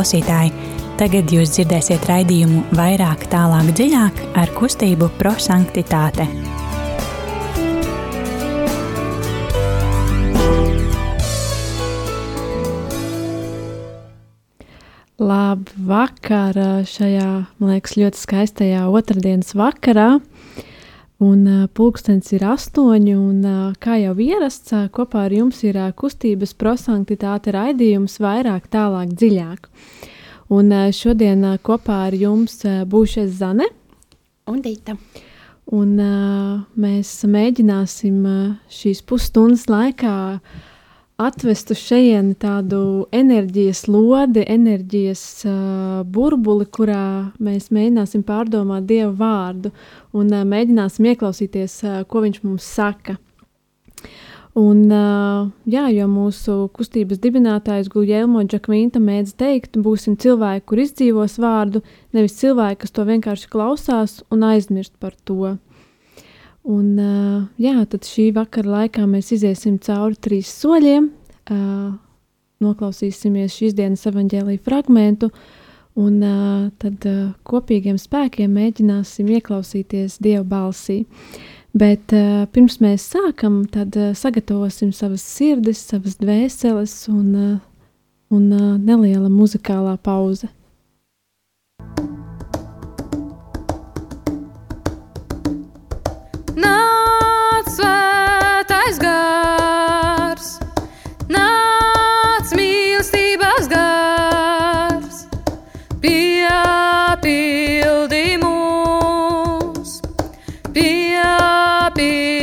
klausītāji! Tagad jūs dzirdēsiet raidījumu vairāk, tālāk, dziļāk ar kustību prosanktitāte. Labvakar šajā, man liekas, ļoti skaistajā otrdienas vakarā. Un pulkstenis ir astoņi, un kā jau ierasts, kopā ar jums ir kustības prosanktitāte raidījums vairāk, tālāk, dziļāk. Un šodien kopā ar jums būšu es Zane un Dīta. Un mēs mēģināsim šīs pusstundas laikā uh, atvest uz šejienu tādu enerģijas lodi, enerģijas uh, burbuli, kurā mēs mēģināsim pārdomāt Dieva vārdu un uh, mēģināsim ieklausīties, uh, ko Viņš mums saka. Un, uh, jā, jo mūsu kustības dibinātājs Guļēlmo Džakvinta mēdz teikt, būsim cilvēki, kur izdzīvos vārdu, nevis cilvēki, kas to vienkārši klausās un aizmirst par to. Un, uh, jā, tad šī vakara laikā mēs iesim cauri trīs soļiem, uh, noklausīsimies šīs dienas evaņģēlīja fragmentu, un uh, tad uh, kopīgiem spēkiem mēģināsim ieklausīties Dieva balsī. Bet uh, pirms mēs sākam, tad uh, sagatavosim savas sirdis, savas dvēseles un, uh, un uh, neliela muzikālā pauze. Lai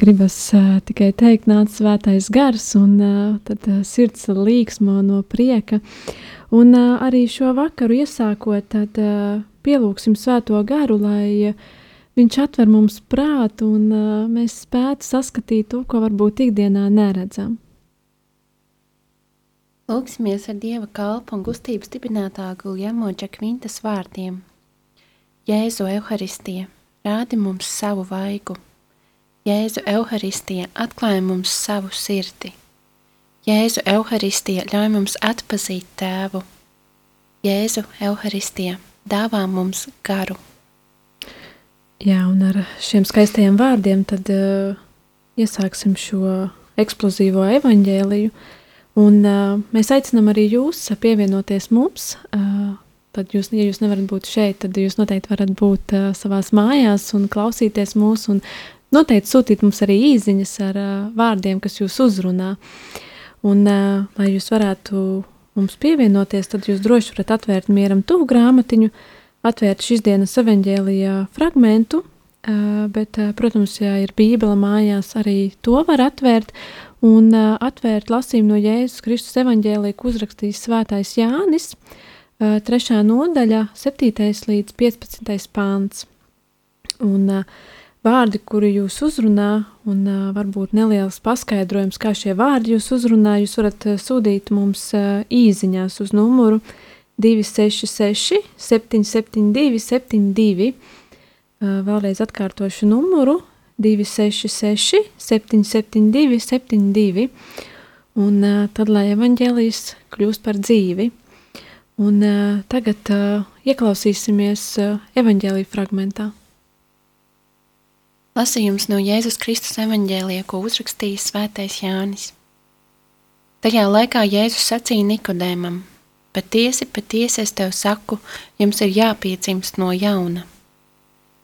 gribas tikai teikt, nāc svētais gars, un tad sirds līksmo no prieka. Un arī šo vakaru iesākot, tad pielūgsim svēto garu, lai viņš atver mums prātu un mēs spētu saskatīt to, ko varbūt ikdienā neredzam. Lūksimies ar Dieva kalpu un gustību stiprinātā Guljamo Džakvintas vārdiem. Jēzu Euharistija, rādi mums savu vaigu! Jēzu Euharistija atklāja mums savu sirdi. Jēzu Euharistija ļauj mums atpazīt tēvu. Jēzu Euharistija dāvā mums garu. Jā, un ar šiem skaistajiem vārdiem tad uh, iesāksim šo eksplozīvo evaņģēliju. Un uh, mēs aicinām arī jūs pievienoties mums. Uh, tad jūs, ja jūs nevarat būt šeit, tad jūs noteikti varat būt uh, savās mājās un klausīties mūsu un noteikti sūtīt mums arī īsiņas ar uh, vārdiem, kas jūs uzrunā. Un, uh, lai jūs varētu mums pievienoties, tad jūs droši varat atvērt mieram tuvu grāmatiņu, atvērt šīs dienas evaņģēlijā fragmentu, uh, bet, uh, protams, ja ir bībele mājās, arī to var atvērt un uh, atvērt lasījumu no Jēzus Kristus evaņģēlija, ko uzrakstījis svētais Jānis, uh, trešā nodaļa, 7. līdz 15. pāns. Un uh, vārdi, kuri jūs uzrunā, un uh, varbūt neliels paskaidrojums, kā šie vārdi jūs uzrunā, jūs varat uh, sūtīt mums uh, īsiņās uz numuru 266, 772, 72. Uh, vēlreiz atkārtošu numuru 266, 772, 72. Un uh, tad, lai evaņģēlijas kļūst par dzīvi. Un uh, tagad uh, ieklausīsimies uh, evaņģēlīja fragmentā. Lasījums no Jēzus Kristus evaņģēlija, ko uzrakstījis Svētais Jānis. Tajā laikā Jēzus sacīja Nikodēmam: Patiesi, patiesi es tev saku, jums ir jāpiedzimst no jauna.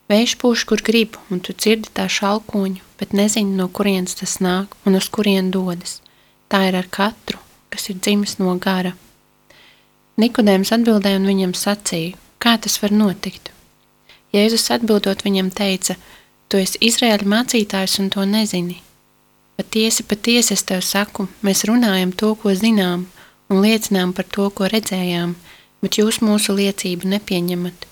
Vējš pūš, kur grib, un tu dzirdi tā šalkoņu, bet nezini, no kurienes tas nāk un uz kurien dodas. Tā ir ar katru, kas ir dzimis no gara. Nikodēms atbildēja un viņam sacīja, kā tas var notikt. Jēzus atbildot viņam teica, Tu esi Izraēļa mācītājs un to nezini. Patiesi, patiesi es tev saku, mēs runājam to, ko zinām, un liecinām par to, ko redzējām, bet jūs mūsu liecību nepieņemat.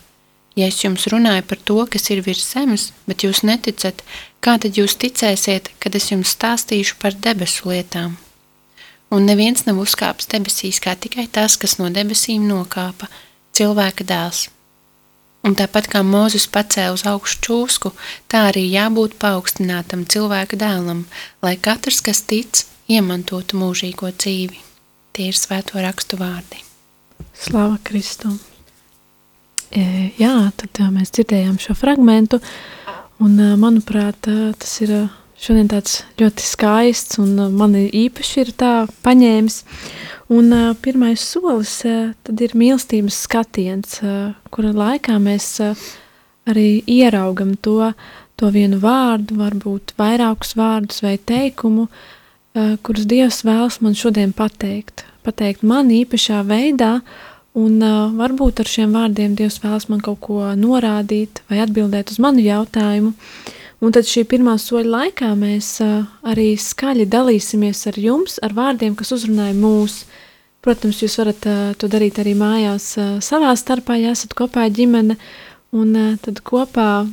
Ja es jums runāju par to, kas ir virs zemes, bet jūs neticat, kā tad jūs ticēsiet, kad es jums stāstīšu par debesu lietām? Un neviens nav uzkāpis debesīs kā tikai tas, kas no debesīm nokāpa, cilvēka dēls. Un tāpat kā Mozus pacēla uz augšu čūsku, tā arī jābūt paaugstinātam cilvēka dēlam, lai katrs, kas tic, iemantotu mūžīgo dzīvi. Tie ir svēto rakstu vārdi. Slava Kristum! E, jā, tad mēs dzirdējām šo fragmentu, un manuprāt, tas ir šodien tāds ļoti skaists un man īpaši ir tā paņēmis. Un uh, pirmais solis uh, tad ir mīlestības skatiens, uh, kura laikā mēs uh, arī ieraugam to, to vienu vārdu, varbūt vairākus vārdus vai teikumu, uh, kurus Dievs vēlas man šodien pateikt. Pateikt man īpašā veidā, un uh, varbūt ar šiem vārdiem Dievs vēlas man kaut ko norādīt vai atbildēt uz manu jautājumu. Un tad šī pirmā soļa laikā mēs arī skaļi dalīsimies ar jums, ar vārdiem, kas uzrunāja mūsu Protams, jūs varat to darīt arī mājās savā starpā, ja esat kopā ģimene, un tad kopā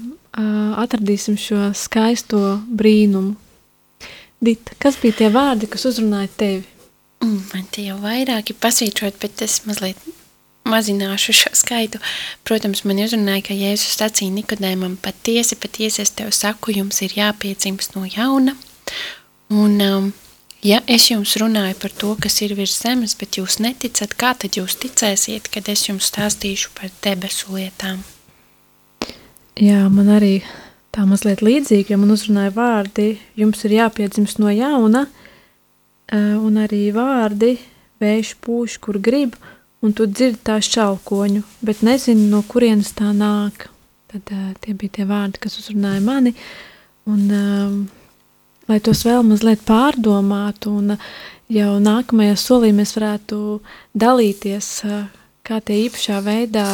atradīsim šo skaisto brīnumu. Dita, kas bija tie vārdi, kas uzrunāja tevi? Mm, man tie jau vairāki pasvītrot, bet es mazliet mazināšu šo skaitu. Protams, man uzrunāja, ka Jēzus sacīja Nikodēmam, patiesi, patiesi es tev saku, jums ir jāpiedzimst no jauna. Un um, Ja es jums runāju par to, kas ir virs zemes, bet jūs neticat, kā tad jūs ticēsiet, kad es jums stāstīšu par debesu lietām? Jā, man arī tā mazliet līdzīgi, ja man uzrunāja vārdi, jums ir jāpiedzimst no jauna, un arī vārdi vējš pūš, kur grib, un tu dzirdi tā šalkoņu, bet nezini, no kurienes tā nāk. Tad tie bija tie vārdi, kas uzrunāja mani, un um, lai tos vēl mazliet pārdomātu un uh, jau nākamajā solī mēs varētu dalīties, uh, kā tie īpašā veidā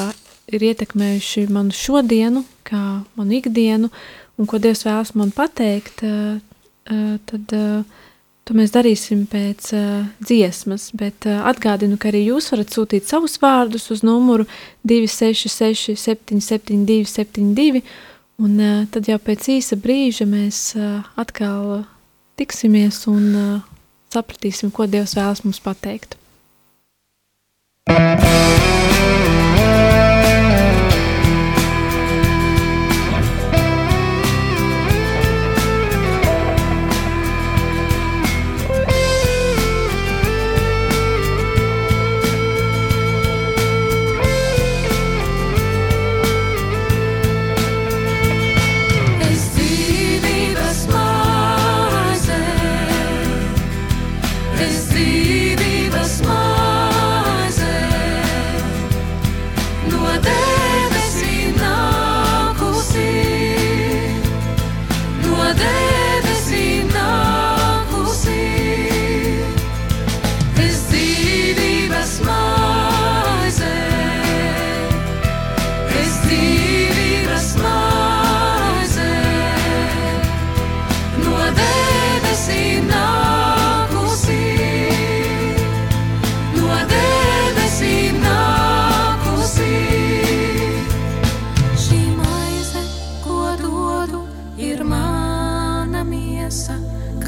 ir ietekmējuši manu šodienu, kā manu ikdienu, un ko Dievs vēlas man pateikt, uh, tad to mēs darīsim pēc dziesmas, bet atgādinu, ka arī jūs varat sūtīt savus vārdus uz numuru 266 772 72 un tad jau pēc īsa brīža mēs atkal tiksimies un sapratīsim, ko Dievs vēlas mums pateikt.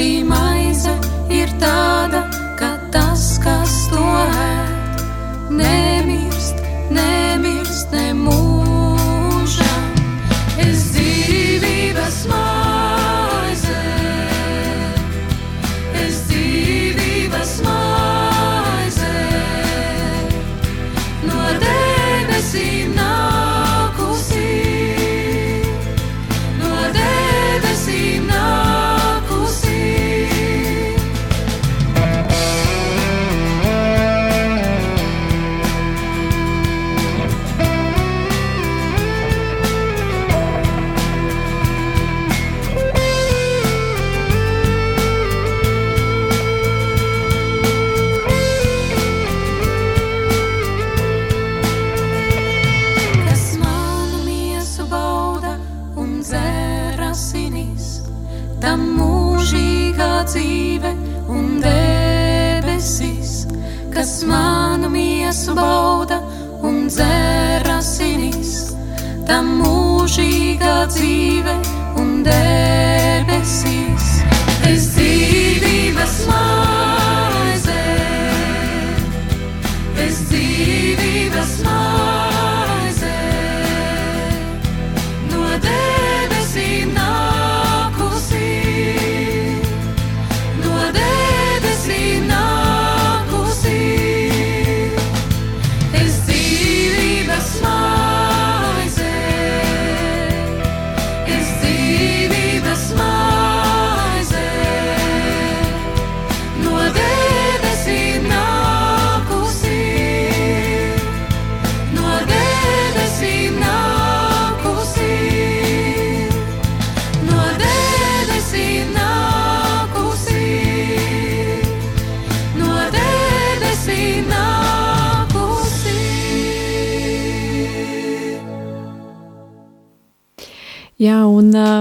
un uh,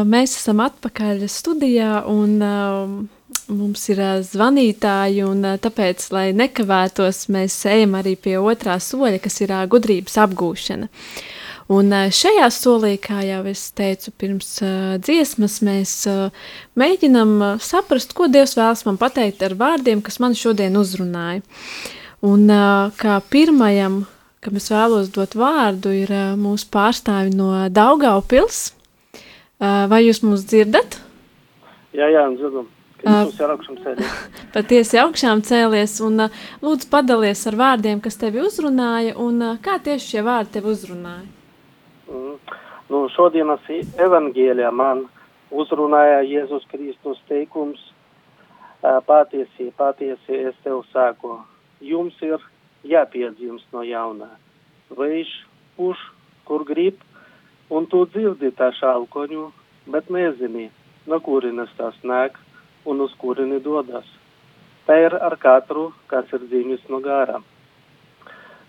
mēs esam atpakaļ studijā, un uh, mums ir zvanītāji, un tāpēc, lai nekavētos, mēs ejam arī pie otrā soļa, kas ir gudrības apgūšana. Un šajā solī, kā jau es teicu pirms dziesmas, mēs mēģinam saprast, ko Dievs vēlas man pateikt ar vārdiem, kas man šodien uzrunāja. Un kā pirmajam, kam es vēlos dot vārdu, ir mūsu pārstāvi no Daugaupils. Vai jūs mūs dzirdat? Jā, jā, dzirdam. Patiesi augšām cēlies un lūdzu padalies ar vārdiem, kas tevi uzrunāja un kā tieši šie vārdi tevi uzrunāja? Mm. Nu, šodienas evangēlijā man uzrunāja Jēzus Kristus teikums patiesi, patiesi es tev saku, jums ir jāpiedzimst no jaunā. Vējš puš, kur grib, un tu dzirdi tā šalkoņu, bet nezini, no kurienes tas nāk un uz kurieni dodas. Tā ir ar katru, kas ir dzimis no gara.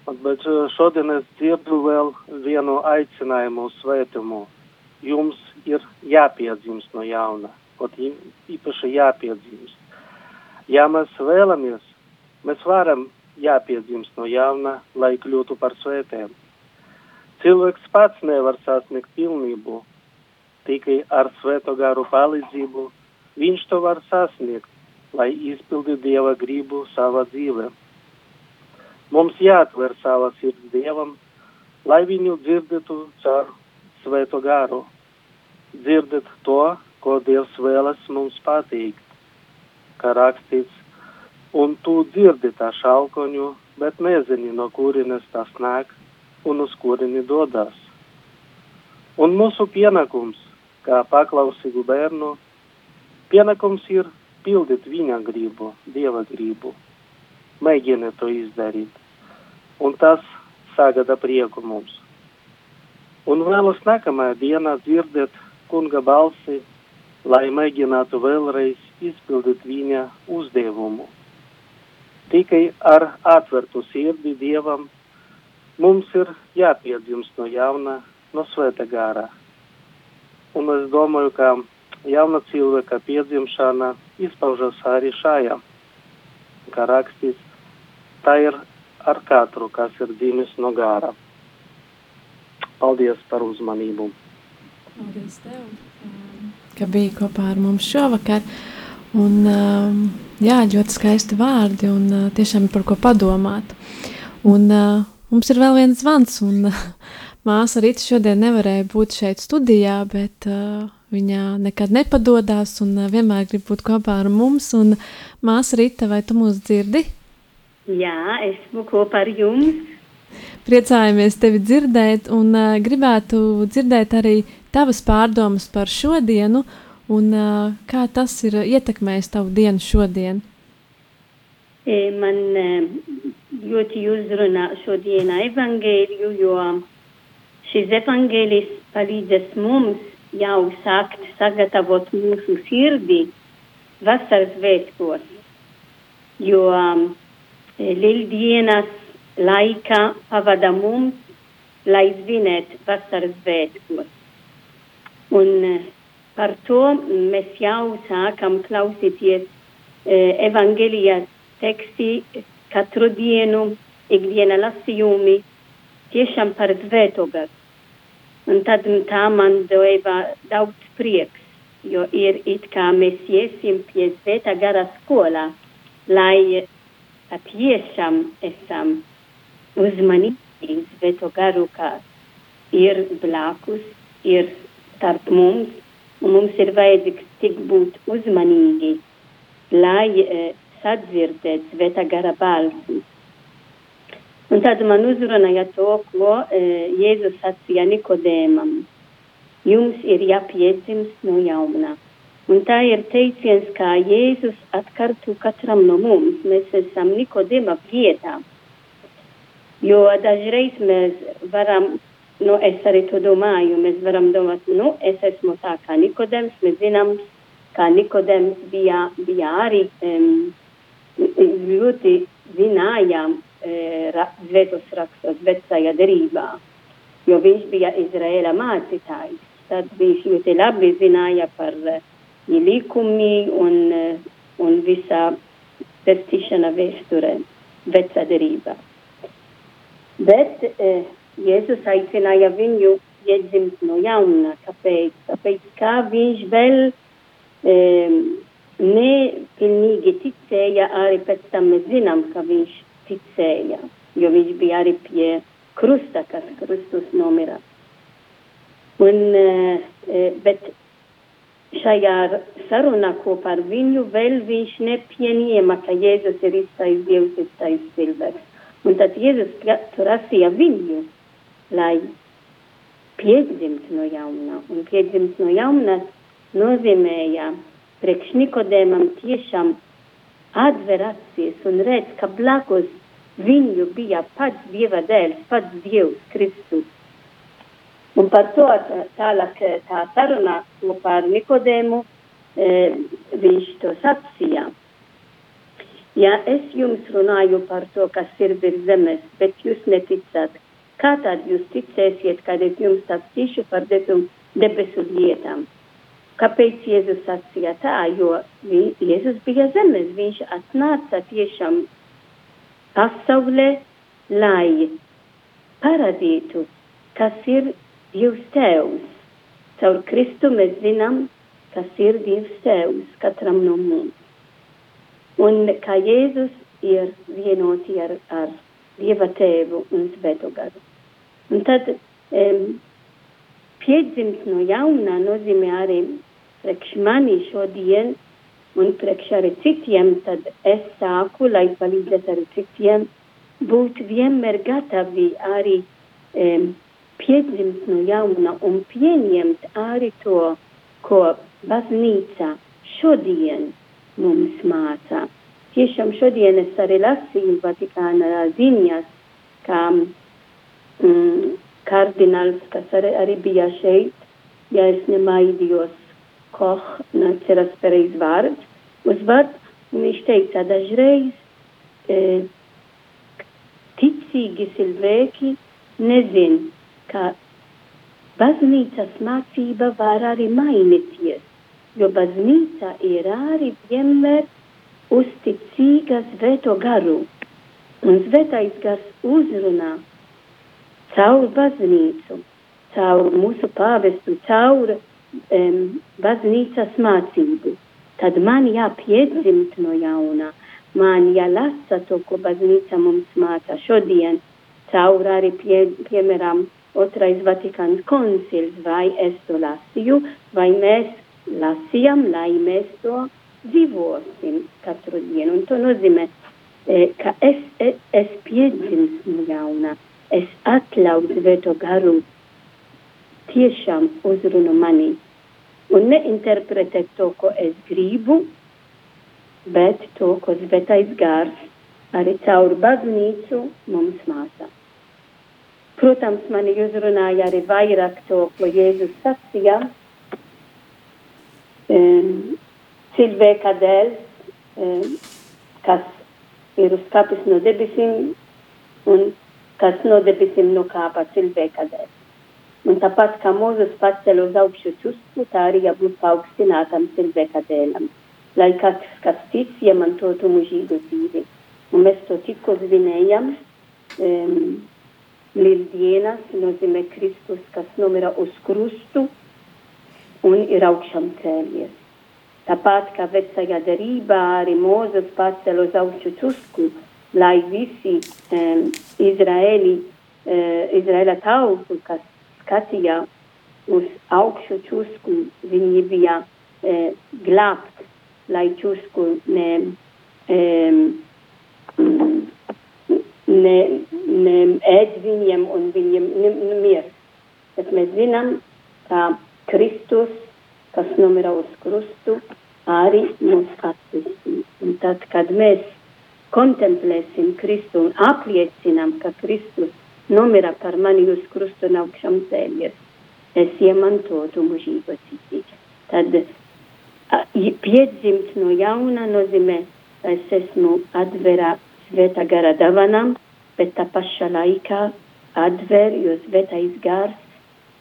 Bet šodien es dzirdu vēl vienu aicinājumu uz svētumu. Jums ir jāpiedzimst no jauna, kaut īpaši jāpiedzimst. Ja mēs vēlamies, mēs varam jāpiedzimst no jauna, lai kļūtu par svētiem. Cilvēks pats nevar sasniegt pilnību, tikai ar svēto garu palīdzību viņš to var sasniegt, lai izpildītu Dieva gribu savā dzīvē. Mums jāatver sava sirds Dievam, lai viņu dzirdētu caur svēto garu, dzirdat to, ko Dievs vēlas mums pateikt, kā rakstīts, un tu dzirdi tā šalkoņu, bet nezini, no kurienes tas nāk un uz kurieni dodas. Un mūsu pienākums kā paklausīgu bērnu, pienākums ir pildīt viņa gribu, dieva gribu. Mēģiniet to izdarīt, un tas sagada prieku mums. Un vēlos nākamajā dienā dzirdēt kunga balsi, lai mēģinātu vēlreiz izpildīt viņa uzdevumu. Tikai ar atvērtu sirdi dievam mums ir jāpiedzimst no jauna, no svēta gārā. Un es domāju, ka jauna cilvēka piedzimšana izpaužas arī šajā, kā rakstīts, tā ir ar katru, kas ir dzimis no gāra. Paldies par uzmanību! Paldies tev, ka biji kopā ar mums šovakar. Un, jā, ļoti skaisti vārdi un tiešām par ko padomāt. Un, uh, mums ir vēl viens zvans, un Māsa Rīta šodien nevarēja būt šeit studijā, bet uh, viņa nekad nepadodas un uh, vienmēr grib būt kopā ar mums. Un, māsa Rīta, vai tu mūs dzirdi? Jā, esmu kopā ar jums. Priecājamies tevi dzirdēt un uh, gribētu dzirdēt arī tavas pārdomas par šodienu un uh, kā tas ir ietekmējis tavu dienu šodien. E, man ļoti uzrunā šodiena evangēliju, jo šis evaņģēlis palīdzēs mums jau sākt sagatavot mūsu sirdī vasaras svētkos, jo um, lieldienas laikā pavada mums, lai svinētu vasaras svētkos. Un par to mēs jau sākam klausīties evaņģēlijā teksti katru dienu, ikdiena lasījumi, tiešām par svēto garu. Un tad tā man deva daudz prieks, jo ir it kā mēs iesim pie svētā gara skolā, lai patiešām esam uzmanīgi svēto garu, kā ir blakus, ir starp mums, un mums ir vajadzīgs tik būt uzmanīgi, lai sadzirdētu svētā gara balsi. Un tad man uzrunāja to, ko e, Jēzus sacīja Nikodēmam. Jums ir jāpiedzimst no jauna. Un tā ir teiciens, kā Jēzus atkārto katram no mums. Mēs esam Nikodēma vietā. Jo dažreiz mēs varam, nu es arī to domāju, mēs varam domāt, nu es esmu tā kā Nikodēms, mēs zinām, kā Nikodēms bija, bija arī um, ļoti zinājām svētos rakstos vecajā derībā, jo viņš bija Izraēla mācītājs. Tad viņš ļoti labi zināja par likumi un un visā pestīšana vēsturē, vecā derībā. Bet eh, Jēzus aicināja viņu iedzimt no jauna, kāpēc? Tāpēc, kā viņš vēl eh, nepilnīgi ticēja, arī pēc tam mēs zinām, ka viņš ticēja, jo viņš bija arī pie krusta, kas Kristus nomira. Un, eh, bet šajā sarunā kopā ar viņu vēl viņš nepieņēma, ka Jēzus ir iztais Dievs, iztais cilvēks. Un tad Jēzus prasīja viņu, lai piedzimt no jauna. Un piedzimt no jauna nozīmēja priekš Nikodēmam tiešām atver acis un redz, ka blakus viņu bija pats Dieva dēls, pats Dievs Kristus. Un par to tālāk tā sarunā kopā ar Nikodēmu e, viņš to sacīja. Ja es jums runāju par to, kas ir virs zemes, bet jūs neticat, kā tad jūs ticēsiet, kad es jums sacīšu par debesu lietām? Kāpēc Jēzus sacīja tā? Jo Jēzus bija zemes, viņš atnāca tiešām pasaulē, lai parādītu, kas ir Dievs Tēvs. Caur Kristu mēs zinām, kas ir Dievs Tēvs katram no mums. Un kā Jēzus ir vienoti ar, ar Dieva Tēvu un Svēto garu. Un tad um, piedzimt no jauna nozīmē arī priekš mani šodien un priekš arī citiem, tad es sāku, lai palīdzētu arī citiem, būt vienmēr gatavi arī um, piedzimt no jauna un pieņemt arī to, ko baznīca šodien mums mācā. Tiešām šodien es arī lasīju Vatikāna ziņas, kā mm, kardināls, kas arī, arī bija šeit, ja es nemaidījos, Koch, neceras pareiz vārds, uzvārds, un viņš teica dažreiz, e, ticīgi cilvēki nezin, ka baznīcas mācība var arī mainīties, jo baznīca ir arī vienmēr uzticīga svēto garu. Un svētais gars uzrunā caur baznīcu, caur mūsu pāvestu, caur um, baznīcas mācību. Tad man jāpiedzimt no jauna, man jālasa to, ko baznīca mums māca šodien, caur arī, pie, piemēram, otrais Vatikāns koncils, vai es to lasīju, vai mēs lasījām, lai mēs to dzīvosim katru dienu. Un to nozīmē, e, ka es, es, es piedzimstu jauna, es atļauju svēto garu tiešām uzrunu mani un neinterpretēt to, ko es gribu, bet to, ko svētais gars arī caur baznīcu mums māca. Protams, mani uzrunāja arī vairāk to, ko Jēzus sacīja. Um, cilvēka dēļ, um, kas ir uzkāpis no debesīm un kas no debesīm nokāpa cilvēka dēļ. Un tāpat kā Mūzes pacēla uz augšu tusku, tā arī jābūt paaugstinātam cilvēka dēlam, lai katrs, kas tic, iemantotu mūžīgu dzīvi. Un mēs to tikko svinējam. Um, Lieldienas nozīmē Kristus, kas nomira uz krustu un ir augšām cēlies. Tāpat kā vecajā derībā arī Mūzes pacēla uz augšu tusku, lai visi um, Izraēli, uh, Izraēla tautu, kas skatīja uz augšu tusku, viņi bija uh, glābt, lai tusku ne, um, ne, ne ēd viņiem un viņiem mirs. Bet mēs zinām, ka Kristus, kas nomira uz krustu, arī mūs atpestīs. Un tad, kad mēs kontemplēsim Kristu un apliecinām, ka Kristus nomira par mani uz krustu un augšām cēlies, es iemantotu mūžīgo dzīvību. Tad piedzimt no jauna nozīmē, ka es esmu atverā svētā gara dāvanām, bet tā pašā laikā atver, jo svētais gars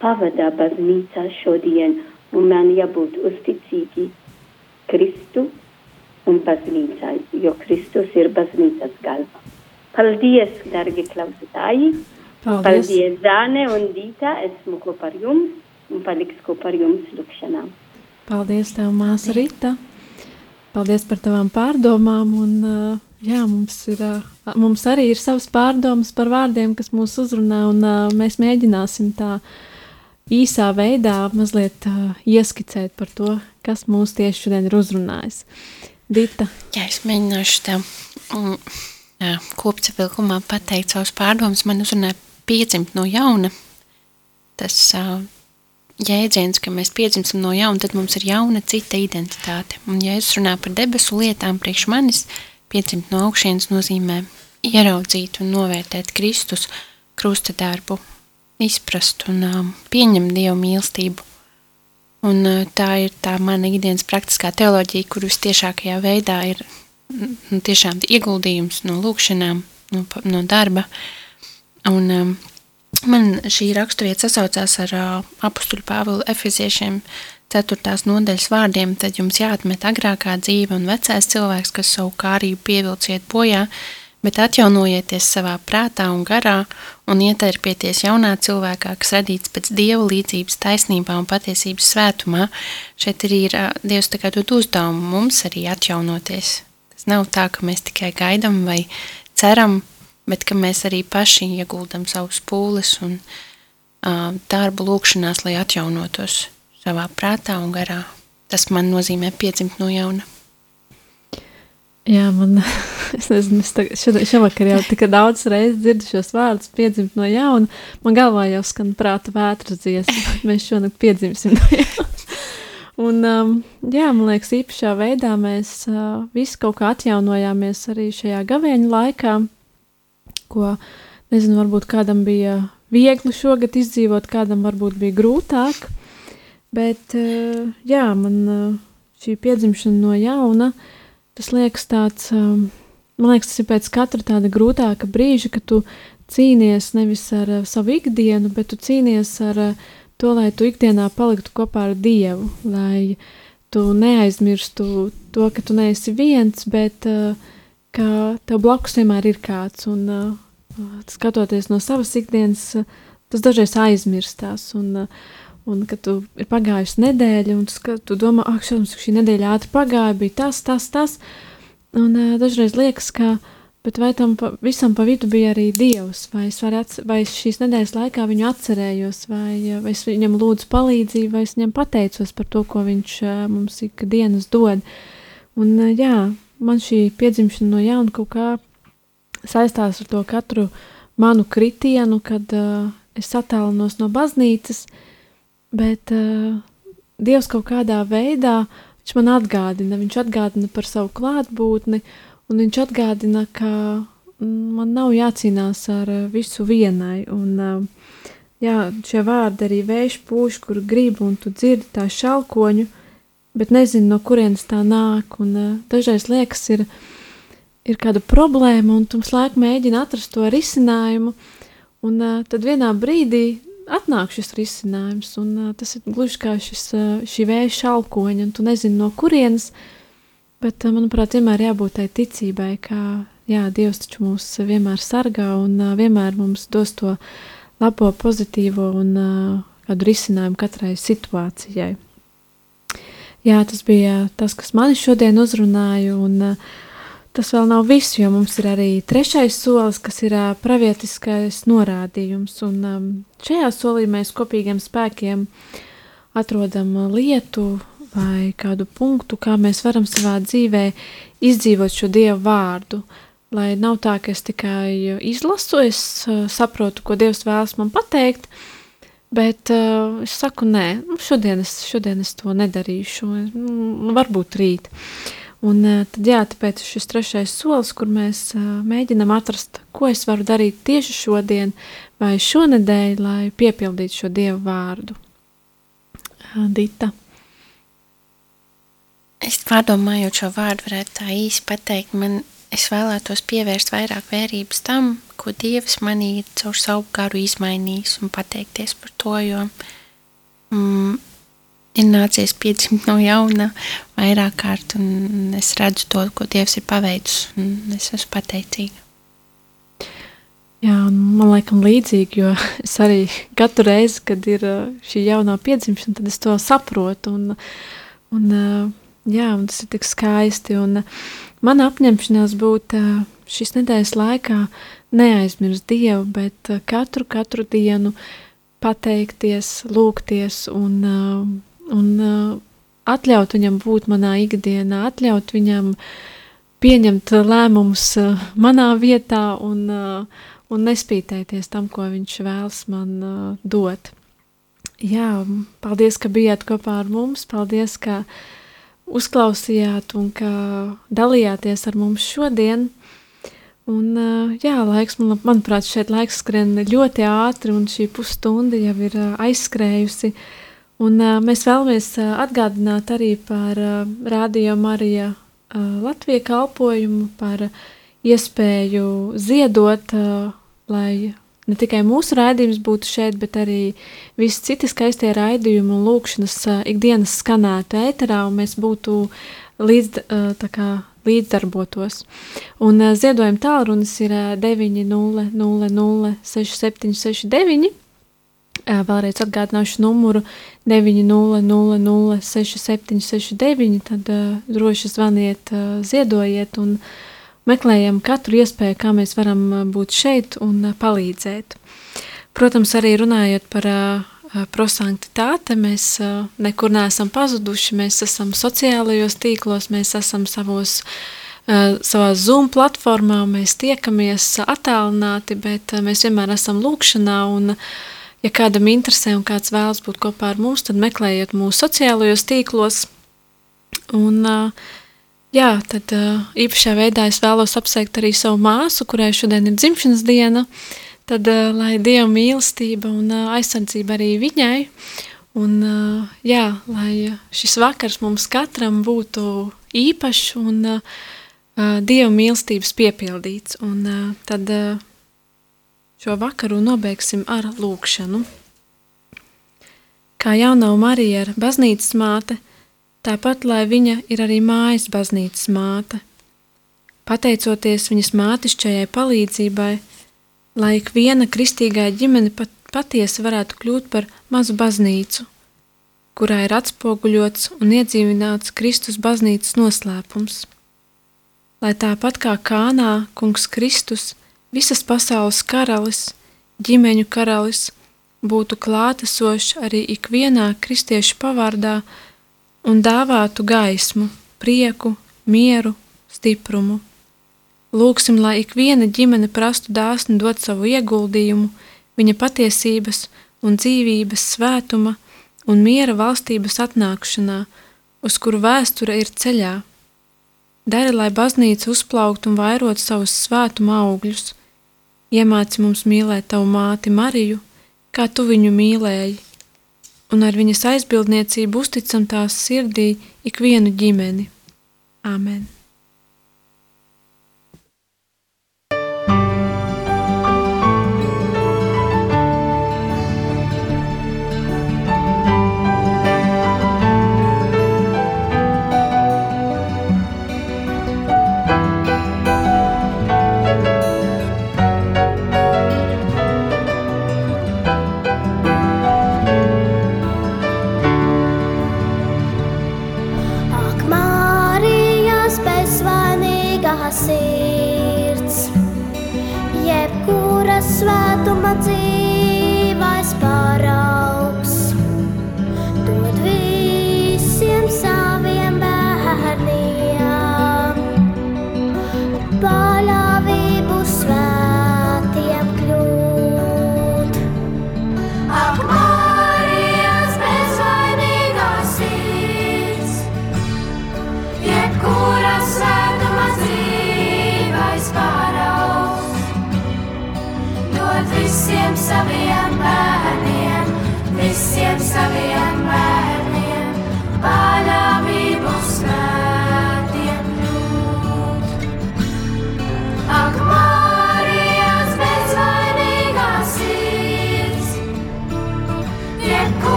pavadā baznīcā šodien, un man jābūt uzticīgi Kristu un baznīcā, jo Kristus ir baznīcas galva. Paldies, dargi klausītāji! Paldies! Paldies, Zāne un Dīta! Esmu kopā ar jums un paliks kopā ar jums lukšanā. Paldies, tev, māsa Rita! Paldies par tavām pārdomām! Un, uh, jā, mums, ir, uh, mums arī ir savas pārdomas par vārdiem, kas mūs uzrunā, un uh, mēs mēģināsim tā īsā veidā mazliet uh, ieskicēt par to, kas mūs tieši šodien ir uzrunājis. Dita. Jā, es mēģināšu tev mm, kopsavilkumā pateikt savus pārdomas. Man uzrunāja piedzimt no jauna. Tas uh, jēdziens, ka mēs piedzimstam no jauna, tad mums ir jauna cita identitāte. Un ja es runāju par debesu lietām priekš manis, piedzimt no augšienes nozīmē ieraudzīt un novērtēt Kristus krusta darbu, izprast un um, pieņemt Dievu mīlestību. Un uh, tā ir tā mana ikdienas praktiskā teoloģija, kur vistiešākajā veidā ir tiešām ieguldījums no lūkšanām, no, no darba. Un um, man šī raksturvieta sasaucās ar uh, apustuļu Pāvilu efeziešiem 4. nodaļas vārdiem, tad jums jāatmet agrākā dzīve un vecais cilvēks, kas savu kārību pievilciet bojā, bet atjaunojieties savā prātā un garā un ieterpieties jaunā cilvēkā, kas radīts pēc Dieva līdzības taisnībā un patiesības svētumā. Šeit arī ir Dievs tā kā dod uzdevumu mums arī atjaunoties. Tas nav tā, ka mēs tikai gaidam vai ceram, bet ka mēs arī paši ieguldam savus pūles un uh, darbu lūkšanās, lai atjaunotos savā prātā un garā. Tas man nozīmē piedzimt no jauna. Jā, man, es nezinu, es tagad, šodien, šovakar jau tik daudz reizes dzirdu šos vārdus, piedzimt no jauna. Man galvā jau skan prāta vētras dziesma, mēs šonakt piedzimsim no jauna. Un, um, jā, man liekas, īpašā veidā mēs uh, visi kaut kā atjaunojāmies arī šajā gavēņa laikā, ko, nezinu, varbūt kādam bija viegli šogad izdzīvot, kādam varbūt bija grūtāk, bet, uh, jā, man uh, šī piedzimšana no jauna tas liekas tāds, um, man liekas, tas ir pēc katra tāda grūtāka brīža, kad tu cīnies nevis ar uh, savu ikdienu, bet tu cīnies ar uh, to, lai tu ikdienā paliktu kopā ar Dievu, lai tu neaizmirstu to, ka tu neesi viens, bet uh, ka tev blakus vienmēr ir kāds, un uh, skatoties no savas ikdienas, uh, tas dažreiz aizmirstās, un uh, Un kad tu ir pagājusi nedēļa, un tu, tu domā, ak, šodien šī nedēļa ātri pagāja, bija tas, tas, tas. Un uh, dažreiz liekas, ka, bet vai tam pa, visam pa vidu bija arī Dievs, vai es, atcer, vai es šīs nedēļas laikā viņu atcerējos, vai, vai es viņam lūdzu palīdzību, vai es viņam pateicos par to, ko viņš uh, mums ik dienas dod. Un uh, jā, man šī piedzimšana no jauna kaut kā saistās ar to katru manu kritienu, kad uh, es attālinos no baznīcas, uh, Bet uh, Dievs kaut kādā veidā viņš man atgādina, viņš atgādina par savu klātbūtni, un viņš atgādina, ka man nav jācīnās ar visu vienai. Un, uh, jā, šie vārdi arī vējš pūš, kur grib, un tu dzirdi tā šalkoņu, bet nezini, no kurienes tā nāk. Un, uh, dažreiz liekas, ir, ir kāda problēma, un tu slēgt mēģini atrast to risinājumu. Un tad vienā brīdī atnāk šis risinājums, un tas ir gluži kā šis, šī vēja šalkoņa, un tu nezini no kurienes, bet, uh, manuprāt, vienmēr jābūt tai ticībai, ka, jā, Dievs taču mūs vienmēr sargā un uh, vienmēr mums dos to labo, pozitīvo un uh, kādu risinājumu katrai situācijai. Jā, tas bija tas, kas mani šodien uzrunāja, un Tas vēl nav viss, jo mums ir arī trešais solis, kas ir pravietiskais norādījums. Un šajā solī mēs kopīgiem spēkiem atrodam lietu vai kādu punktu, kā mēs varam savā dzīvē izdzīvot šo Dievu vārdu. Lai nav tā, ka es tikai izlasu, es uh, saprotu, ko Dievs vēlas man pateikt, bet uh, es saku, nē, nu, šodien, es, šodien es to nedarīšu, nu, varbūt rīt. Uh, Un eh, tad, jā, tāpēc šis trešais solis, kur mēs uh, mēģinam atrast, ko es varu darīt tieši šodien vai šonadēļ, lai piepildītu šo Dievu vārdu. Uh, Dita. Es pārdomājot šo vārdu, varētu tā īsi pateikt, man es vēlētos pievērst vairāk vērības tam, ko Dievs manī caur savu garu izmainījis un pateikties par to, jo mm, ir nācies piedzimt no jauna vairāk kārt, un es redzu to, ko Dievs ir paveicis, un es esmu pateicīga. Jā, man liekas, līdzīgi, jo es arī katru reizi, kad ir šī jaunā piedzimšana, tad es to saprotu. Un, un, jā, un tas ir tik skaisti. Un mana apņemšanās būt šīs nedēļas laikā neaizmirst Dievu, bet katru, katru dienu pateikties, lūgties un, un atļaut viņam būt manā ikdienā, atļaut viņam pieņemt lēmumus manā vietā un uh, un nespītēties tam, ko viņš vēlas man uh, dot. Jā, paldies, ka bijāt kopā ar mums, paldies, ka uzklausījāt un ka dalījāties ar mums šodien. Un, uh, jā, laiks, man, manuprāt, šeit laiks skrien ļoti ātri, un šī pusstunda jau ir uh, aizskrējusi. Un, uh, mēs vēlamies atgādināt arī par Rādio Marija Latviju kalpojumu, par iespēju ziedot lai ne tikai mūsu raidījums būtu šeit, bet arī visi citi skaistie raidījumi un lūkšanas ikdienas skanētu ēterā, un mēs būtu līdz, kā, līdzdarbotos. Un ziedojuma tālrunis ir 900-6769. Vēlreiz atgādināšu numuru 900-6769, tad droši zvaniet, ziedojiet un uh, meklējam katru iespēju, kā mēs varam būt šeit un palīdzēt. Protams, arī runājot par prosanktitāti, mēs nekur neesam pazuduši, mēs esam sociālajos tīklos, mēs esam savos, savā Zoom platformā, mēs tiekamies attālināti, bet mēs vienmēr esam lūkšanā un ja kādam interesē un kāds vēlas būt kopā ar mums, tad meklējiet mūsu sociālajos tīklos un uh, Jā, tad uh, īpašā veidā es vēlos apsveikt arī savu māsu, kurai šodien ir dzimšanas diena. Tad, uh, lai Dieva mīlestība un uh, aizsardzība arī viņai, un jā, lai šis vakars mums katram būtu īpašs un Dieva mīlestības piepildīts. Un tad šo vakaru nobeigsim ar lūkšanu. Kā jaunā Marija ir baznīcas māte, tāpat lai viņa ir arī mājas baznīcas māte. Pateicoties viņas mātišķajai palīdzībai, lai ik viena kristīgā ģimene pat, patiesi varētu kļūt par mazu baznīcu, kurā ir atspoguļots un iedzīvināts Kristus baznīcas noslēpums. Lai tāpat kā Kānā kungs Kristus, visas pasaules karalis, ģimeņu karalis, būtu klātesošs arī ikvienā kristiešu pavārdā, un dāvātu gaismu, prieku, mieru, stiprumu. Lūksim, lai ik viena ģimene prastu dāsni dot savu ieguldījumu, viņa patiesības un dzīvības svētuma un miera valstības atnākšanā, uz kuru vēsture ir ceļā. Dari, lai baznīca uzplaukt un vairot savus svētuma augļus. Iemāci mums mīlēt tavu māti Mariju, kā tu viņu mīlēji un ar viņas aizbildniecību uzticam tās sirdī ikvienu ģimeni. Āmen!